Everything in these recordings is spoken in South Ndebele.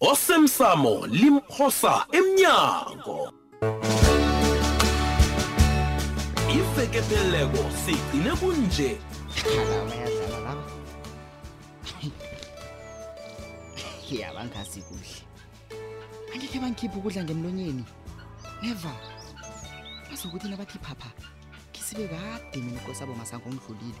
osemsamo limphosa emnyango ifekepheleko sigcine kunje ya bangasi kuhle angekhe bangikhiphe ukudla ngemlonyeni never bazokuthi nabathi phapha ngisibe kade mina ikosabo masango ngidlulile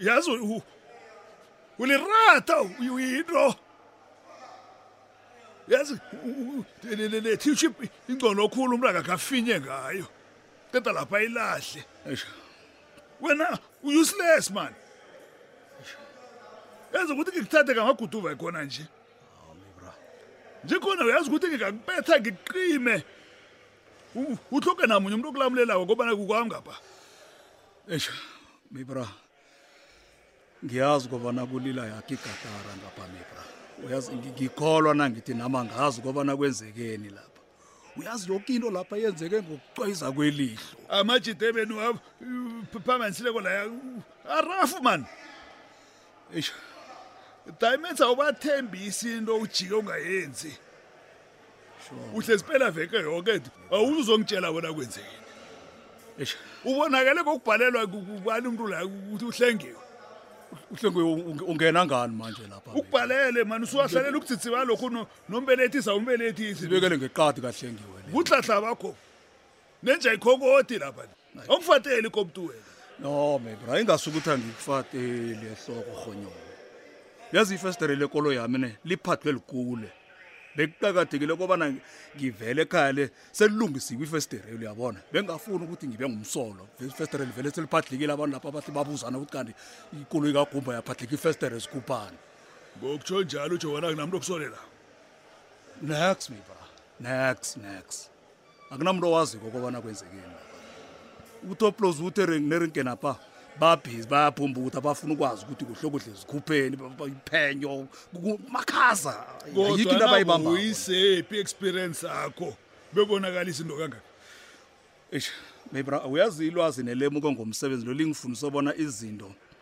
yazi u- ulirata u- uyinto yazi lethisha ingcono okhulu umntu akakafinye ngayo qeda lapha ayilahle wena u-useless mani yazi ukuthi ngikuthathe ngamaguduva khona nje nje khona uyazi ukuthi ngingakubetha ngiqime uhloke namunye umuntu okulamulelako kobana kukwami ngapha esha mibra ngiyazi kobana kulila yakhe igatara ngapha mibra uyazi ngikholwa nangithi nama ngazi kobana kwenzekeni lapha uyazi yoke into lapha yenzeke ngokucwayiza kwelihlo amajidebeni waphamanyisileko laya arafu mani eish diamonds awubathembisi into ujike ungayenzi uhlezi phela veke yoke awuze uzongitshela wena kwenzekeni eish ubonakele ngokubhalelwa kubani umuntu la ukuthi uhlengiwe uhlengiwe ungena ngani manje lapha ukubhalele mani usuwahlalela ukudzidziba lokhu nombelethisa umbelethisi zibekele ngeqadi kahlengiwe kutlahla bakho nenja ikhokoti lapha awufateli komuntu wena no mebra ingase ukuthi angikufateli ehloko rhonyona yazi ifestere lekolo yami ne liphathwe likule bekuqakathekile kobana ngivele ekhaya le selilungisiwe ifestere uyabona bengingafuni ukuthi ngibe ngumsolo ifestere livele seliphathlikile abantu lapho abahle babuzana ukuthi kanti ikolo ikagumba yaphathika ifestere zikhuphane ngokutsho njalo ujowana kunamntu okusolela nex mebra nex nex akunamuntu owaziko kobana kwenzekeni utoplos uthe nerinkenapa babhizi bayaphumba ukuthi abafuna ukwazi ukuthi kuhlokudle zikhupheni iphenyo makhaza ayikho into abayibambauyisephi i-experience akho bebonakalisa into kangaka eish mabra uyazi ilwazi nelemuko ngomsebenzi lo lingifundisa ubona izinto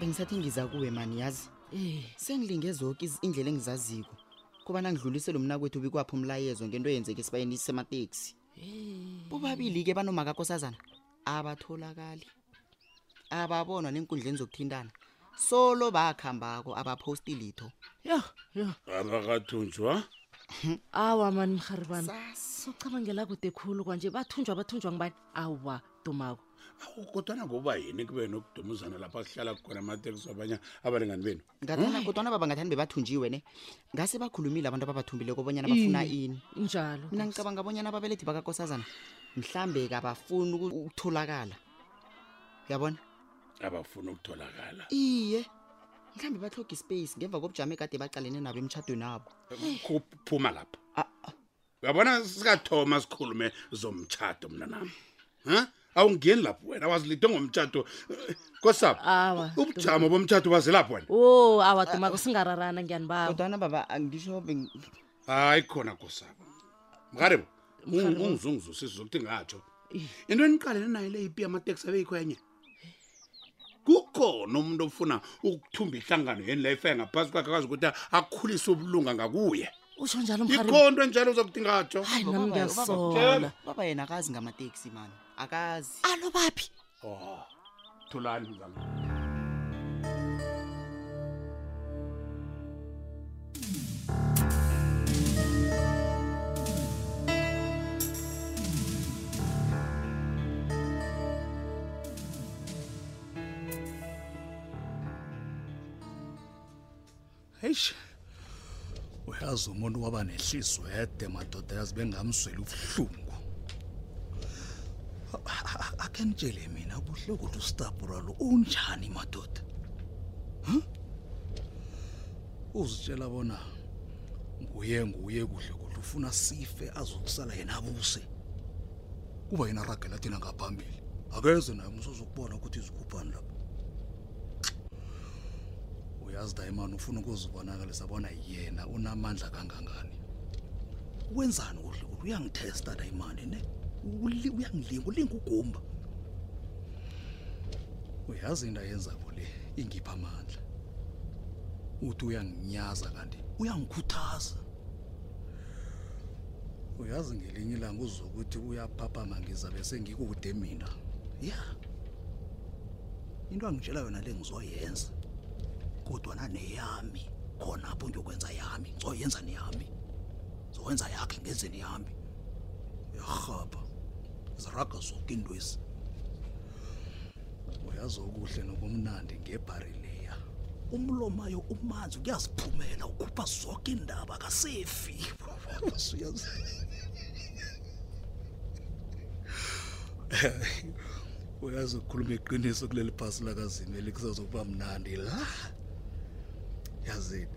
bengisathi ngiza kuwe mani yazi Eh, sengilinge zoke iz- indlela engizaziko kobana ngidlulise lo mnakwethu bikwaphi umlayezo ngento eyenzeka esibayeni sisemateksi bobabili-ke banomakakosazana abatholakali ababonwa neenkundleni zokuthintana solo bakhambako abaphosti litho yo yo abakathunjwa awa mani mrharibana socabangela kude khulu kwanje bathunjwa bathunjwa ngibani awa dumako kodwana ngoba yini kube nokudumuzana lapha sihlala khona amatekisi abanye abalingani benu ngathana Hayi. kodwana baba ngathani bebathunjiwe ne ngase bakhulumile abantu ababathumbileko bonyana bafuna Iye, ini njalo mina ngicabanga bonyana ababelethi bakakosazana mhlambe kabafuni uku- ukutholakala uyabona abafuna ukutholakala iye mhlawumbe batlhoga ispace ngemva kobujame kade baqalene nabo emtshadweni abo Khu- phuma lapha uyabona sikathoma sikhulume zomtshado mna nam um awungeni lapho wena wazilide ngomtshado kosabo awa ubujamo bomtshado wazelapho wena o awa dumako singararana ngiyanibawa kodwana baba angisho beng- hayi khona kosabo mrharibo ungizungizusisa ukuthi ngatsho into eniqalene nayo le ipi amateksi abeyikhwenye kukhona umuntu ofuna ukuthumba ihlangano yeni la ifaya ngaphasi kwakhe akwazi ukuthi akhulise ubulunga ngakuye usho njalo mkhari ikhonto enjalo uzokudinga atsho hayi nami ngiyasola baba yena akazi ngamateksi mani akazi alo baphi oh thulani mzalwane eish uyazi umuntu waba nehliziyo ede madoda yazi bengamzwela ubuhlungu akhe nitshele mina kuhle ukuthi ustabura lo unjani madoda uzitshela bona nguye nguye kuhle kuhle ufuna sife azokusala yena abuse kuba yena ragela thina ngaphambili akeze naye musozokubona ukuthi izikhuphani lapho uyazi dayimani ufuna ukuzibonakalisa bona yena unamandla kangangani wenzani kuhle kuhle uyangithesta dayimani ne uyangilinga ulinga ugumba uyazi into ayenzako le ingipha amandla uthi uyanginyaza kanti uyangikhuthaza uyazi ngelinye ilanga uzokuthi uyaphaphama ngizabe sengikude mina ya into angitshela yona le ngizoyenza kodwa naneyami khona apho ngiyokwenza yami ngizoyenza neyami ngizokwenza yakhe ngenze neyami yarhaba ziraga zonke intwezi uyazi okuhle nokumnandi ngebhari leya umlomayo umanzi uyaziphumela ukhupha zonke indaba kasefi uyazi ukukhuluma iqiniso kuleli phasi lakazimeli kusazokuba mnandi la yazini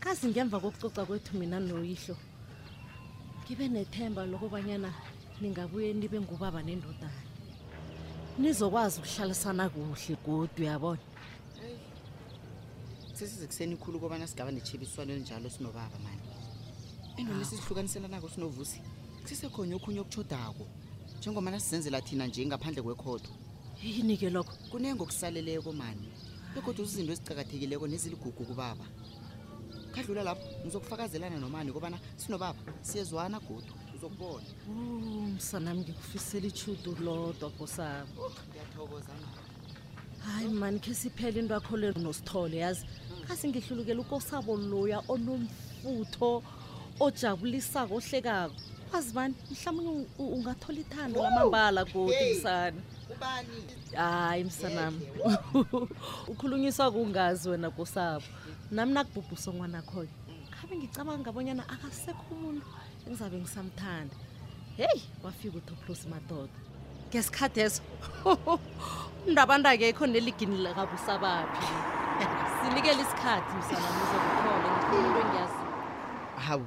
kazi ngemva kokucoca kwethu mina noyihlo ngibe nethemba lokobanyana ningabuye nibe ngubaba nendodana nizokwazi ukuhlalisana kuhle godu uyabona sesize kuseni khulu kobana sigaba netshebiswano elinjalo sinobaba mani endona esizihlukaniselanako sinovusi kusesekhonye okhunye okutshodako njengomana sizenzela thina nje ngaphandle kwekhodo yini ke lokho kunengokusaleleko mani begodwa uzizinto eziqakathekileko neziligugu kubaba khadlula lapho ngizokufakazelana nomani kobana sinobaba siyezwana godu uzokubona oh, msanami ngikufisela ichudu lodwa kosami oh, ngiyathokoza hayi mani khe siphele into yakho le nosithole yazi kasi ngihlulukela ukosabo loya onomfutho ojabulisako ohlekako wazi bani mhlawumbe ungathola ithando lamambala godi msana ubani hayi msanam ukhulunyiswa kungazi wena kosabo nami nakubhubhuso ngwanakhoyo khabe ngicabanga ngabonyana akasekho umuntu engizabe ngisamthanda heyi wafika uthoplosi madoda ngesikhathi eso umndabantu akekho neligini lakabusabaphi sinikele isikhathi msanam uzokuthole ngikhulumnto engiyazi hawu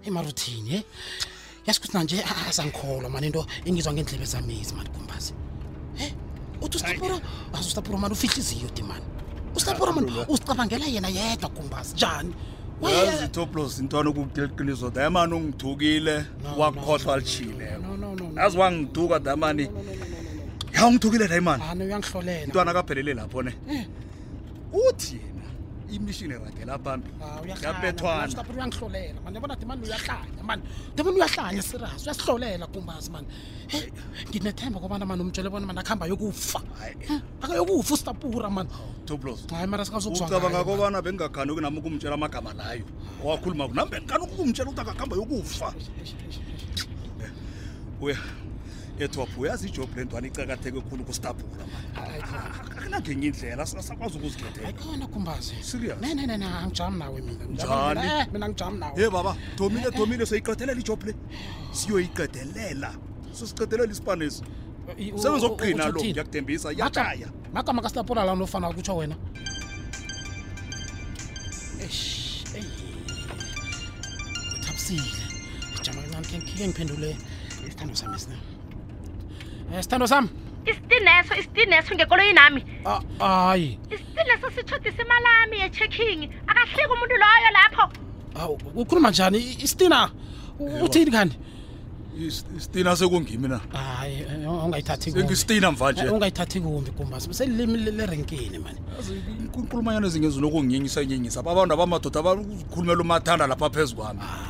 hey maruthini he yazi ukuthi nanje asangikholwa mani into engizwa ngendlebe zamizi mani kumbazi he uthi ustapura azi ustapura mani ufihle iziyo di mani ustapura mani uzicabangela yena yedwa kumbazi njani yazi toplos intwana ukuqiliqiniso dayamani ungithukile wakhohlwa lishile yazi wangithuka dayamani ya ungithukile dayimani ntwana kaphelele lapho ne eh. uthi yena imishini eragela phambili Ah, uyakhala. Yabethwana. Manje lapho uyangihlolela mani yabona ti mani uyahlanya mani ndibona uyahlanya serious uyasihlolela kumbazi mani Hey, nginethemba kobana mani umtshele bona mani akuhamba yokufa Eh, akayokufa usitapura mani toblos hayi mara sikazokuzwa ucabanga ngaye, mani. kobana bengingakhanuki nami ukumtshela amagama layo owakhuluma nami bengikhanuki ukumtshela ukuthi akakuhamba yokufa uya ethopha uyazi ijob le ntwana icakatheke khulu kustabhula akunangenye indlela asakwazi ukuzikhethela ayikhona kumbazi serious ne ne ne ne angijami nawe mina Njani? Eh, mina angijami nawe ye baba domile domile soyiqedelela ijob le siyoyiqedelela sosiqedelela isipanesi I- u- sebenza u- okuqina utjho lo ukuthini? ngiyakuthembisa Maga- yatshaya magama kastapula la nofana kutsho wena Eish, eyi. uthabisile jama kancane khe- khe ngiphendule Esta no sami sina. Esta no sami. Istineso, istineso ngekoloyi nami. Ah, hayi. Istineso sithodisa imali yami ye-checking. Akahleki umuntu loyo lapho. Awu, ukhuluma njani? Istina. Uthini kanti? Istina sekungimi na. Hayi, eh, ungayithathi kumbi. Ngistina mvanje. Eh, ungayithathi kumbi kumba. Selimi lerenkini manje. Inkulumo yana zingezulu okunginyisa nyenyisa. Abantu abamadoda abakhulumela umathanda lapha phezukwami. Ah.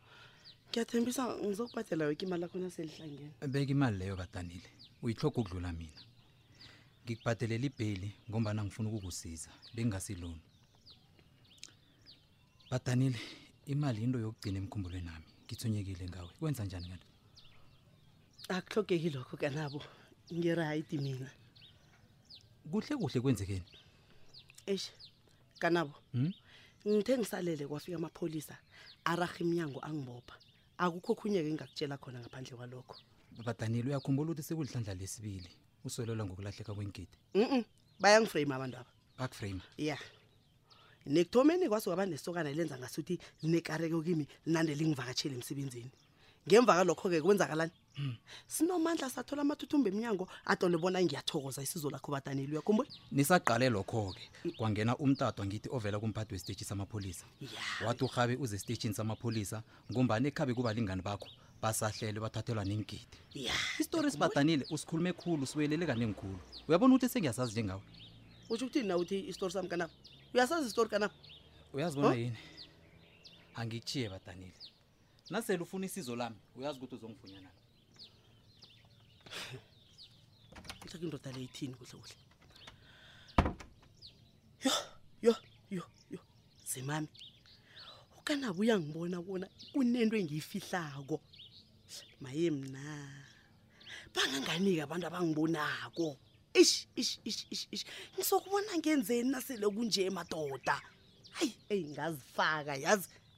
ngiyathembisa ngizokubhadela yoke imali akhona selihlangene beka imali leyo kadanile uyihloga ukudlula mina ngikubhadelela ibheyili ngombana ngifuna ukukusiza bengingasiloni badanile imali yinto yokugcina emkhumbulweni nami ngithunyekile ngawe kwenza njani kanti akuhlogeki lokho kanabo ngirayidi mina kuhle kuhle kwenzekeni eish kanabo Hmm? ngithe ngisalele kwafika amapholisa araha iminyango angibopha akukho okhunye-ke engingakutshela khona ngaphandle kwalokho badanile uyakhumbula ukuthi sekulihlandla lesibili usolelwa ngokulahleka kwengidi mm bayangiframe abantu aba bakuframe ya nekuthomeni kwaso kwaba nesokana elenza ngasuthi linekareko kimi linande lingivakatshele emsebenzini ngemva kalokho-ke kwenzakalani sinomandla sathola amathuthumba emnyango atole bona ngiyathokoza isizo lakho badaneli uyakhumbula nisaqale lokho-ke kwangena umtatwa ngithi ovela kumphathi wesiteji samapholisa wathi urhabe uze esitejini samapholisa ngombani ekhabe kubalingani bakho basahlelwe bathathelwa nengidi ya isitori sibadanile usikhulume khulu siwelele kanengikhulu uyabona ukuthi sengiyasazi njengawe utsho ukuthini na uthi isitori sami kanabo uyasazi isitori kanabo uyazibona Huh? yini angikuchiye badanile nasele ufuna isizo lami uyazi ukuthi uzongifunyana mhlaka indoda le ithini kuhle kuhle yo yo yo yo zemami ukanabo uyangibona bona kunento engiyifihlako maye mna banganganika abantu abangibonako ish ish ish ish ish ngisokubona ngenzeni nasele kunje madoda hayi eyi ngazifaka yazi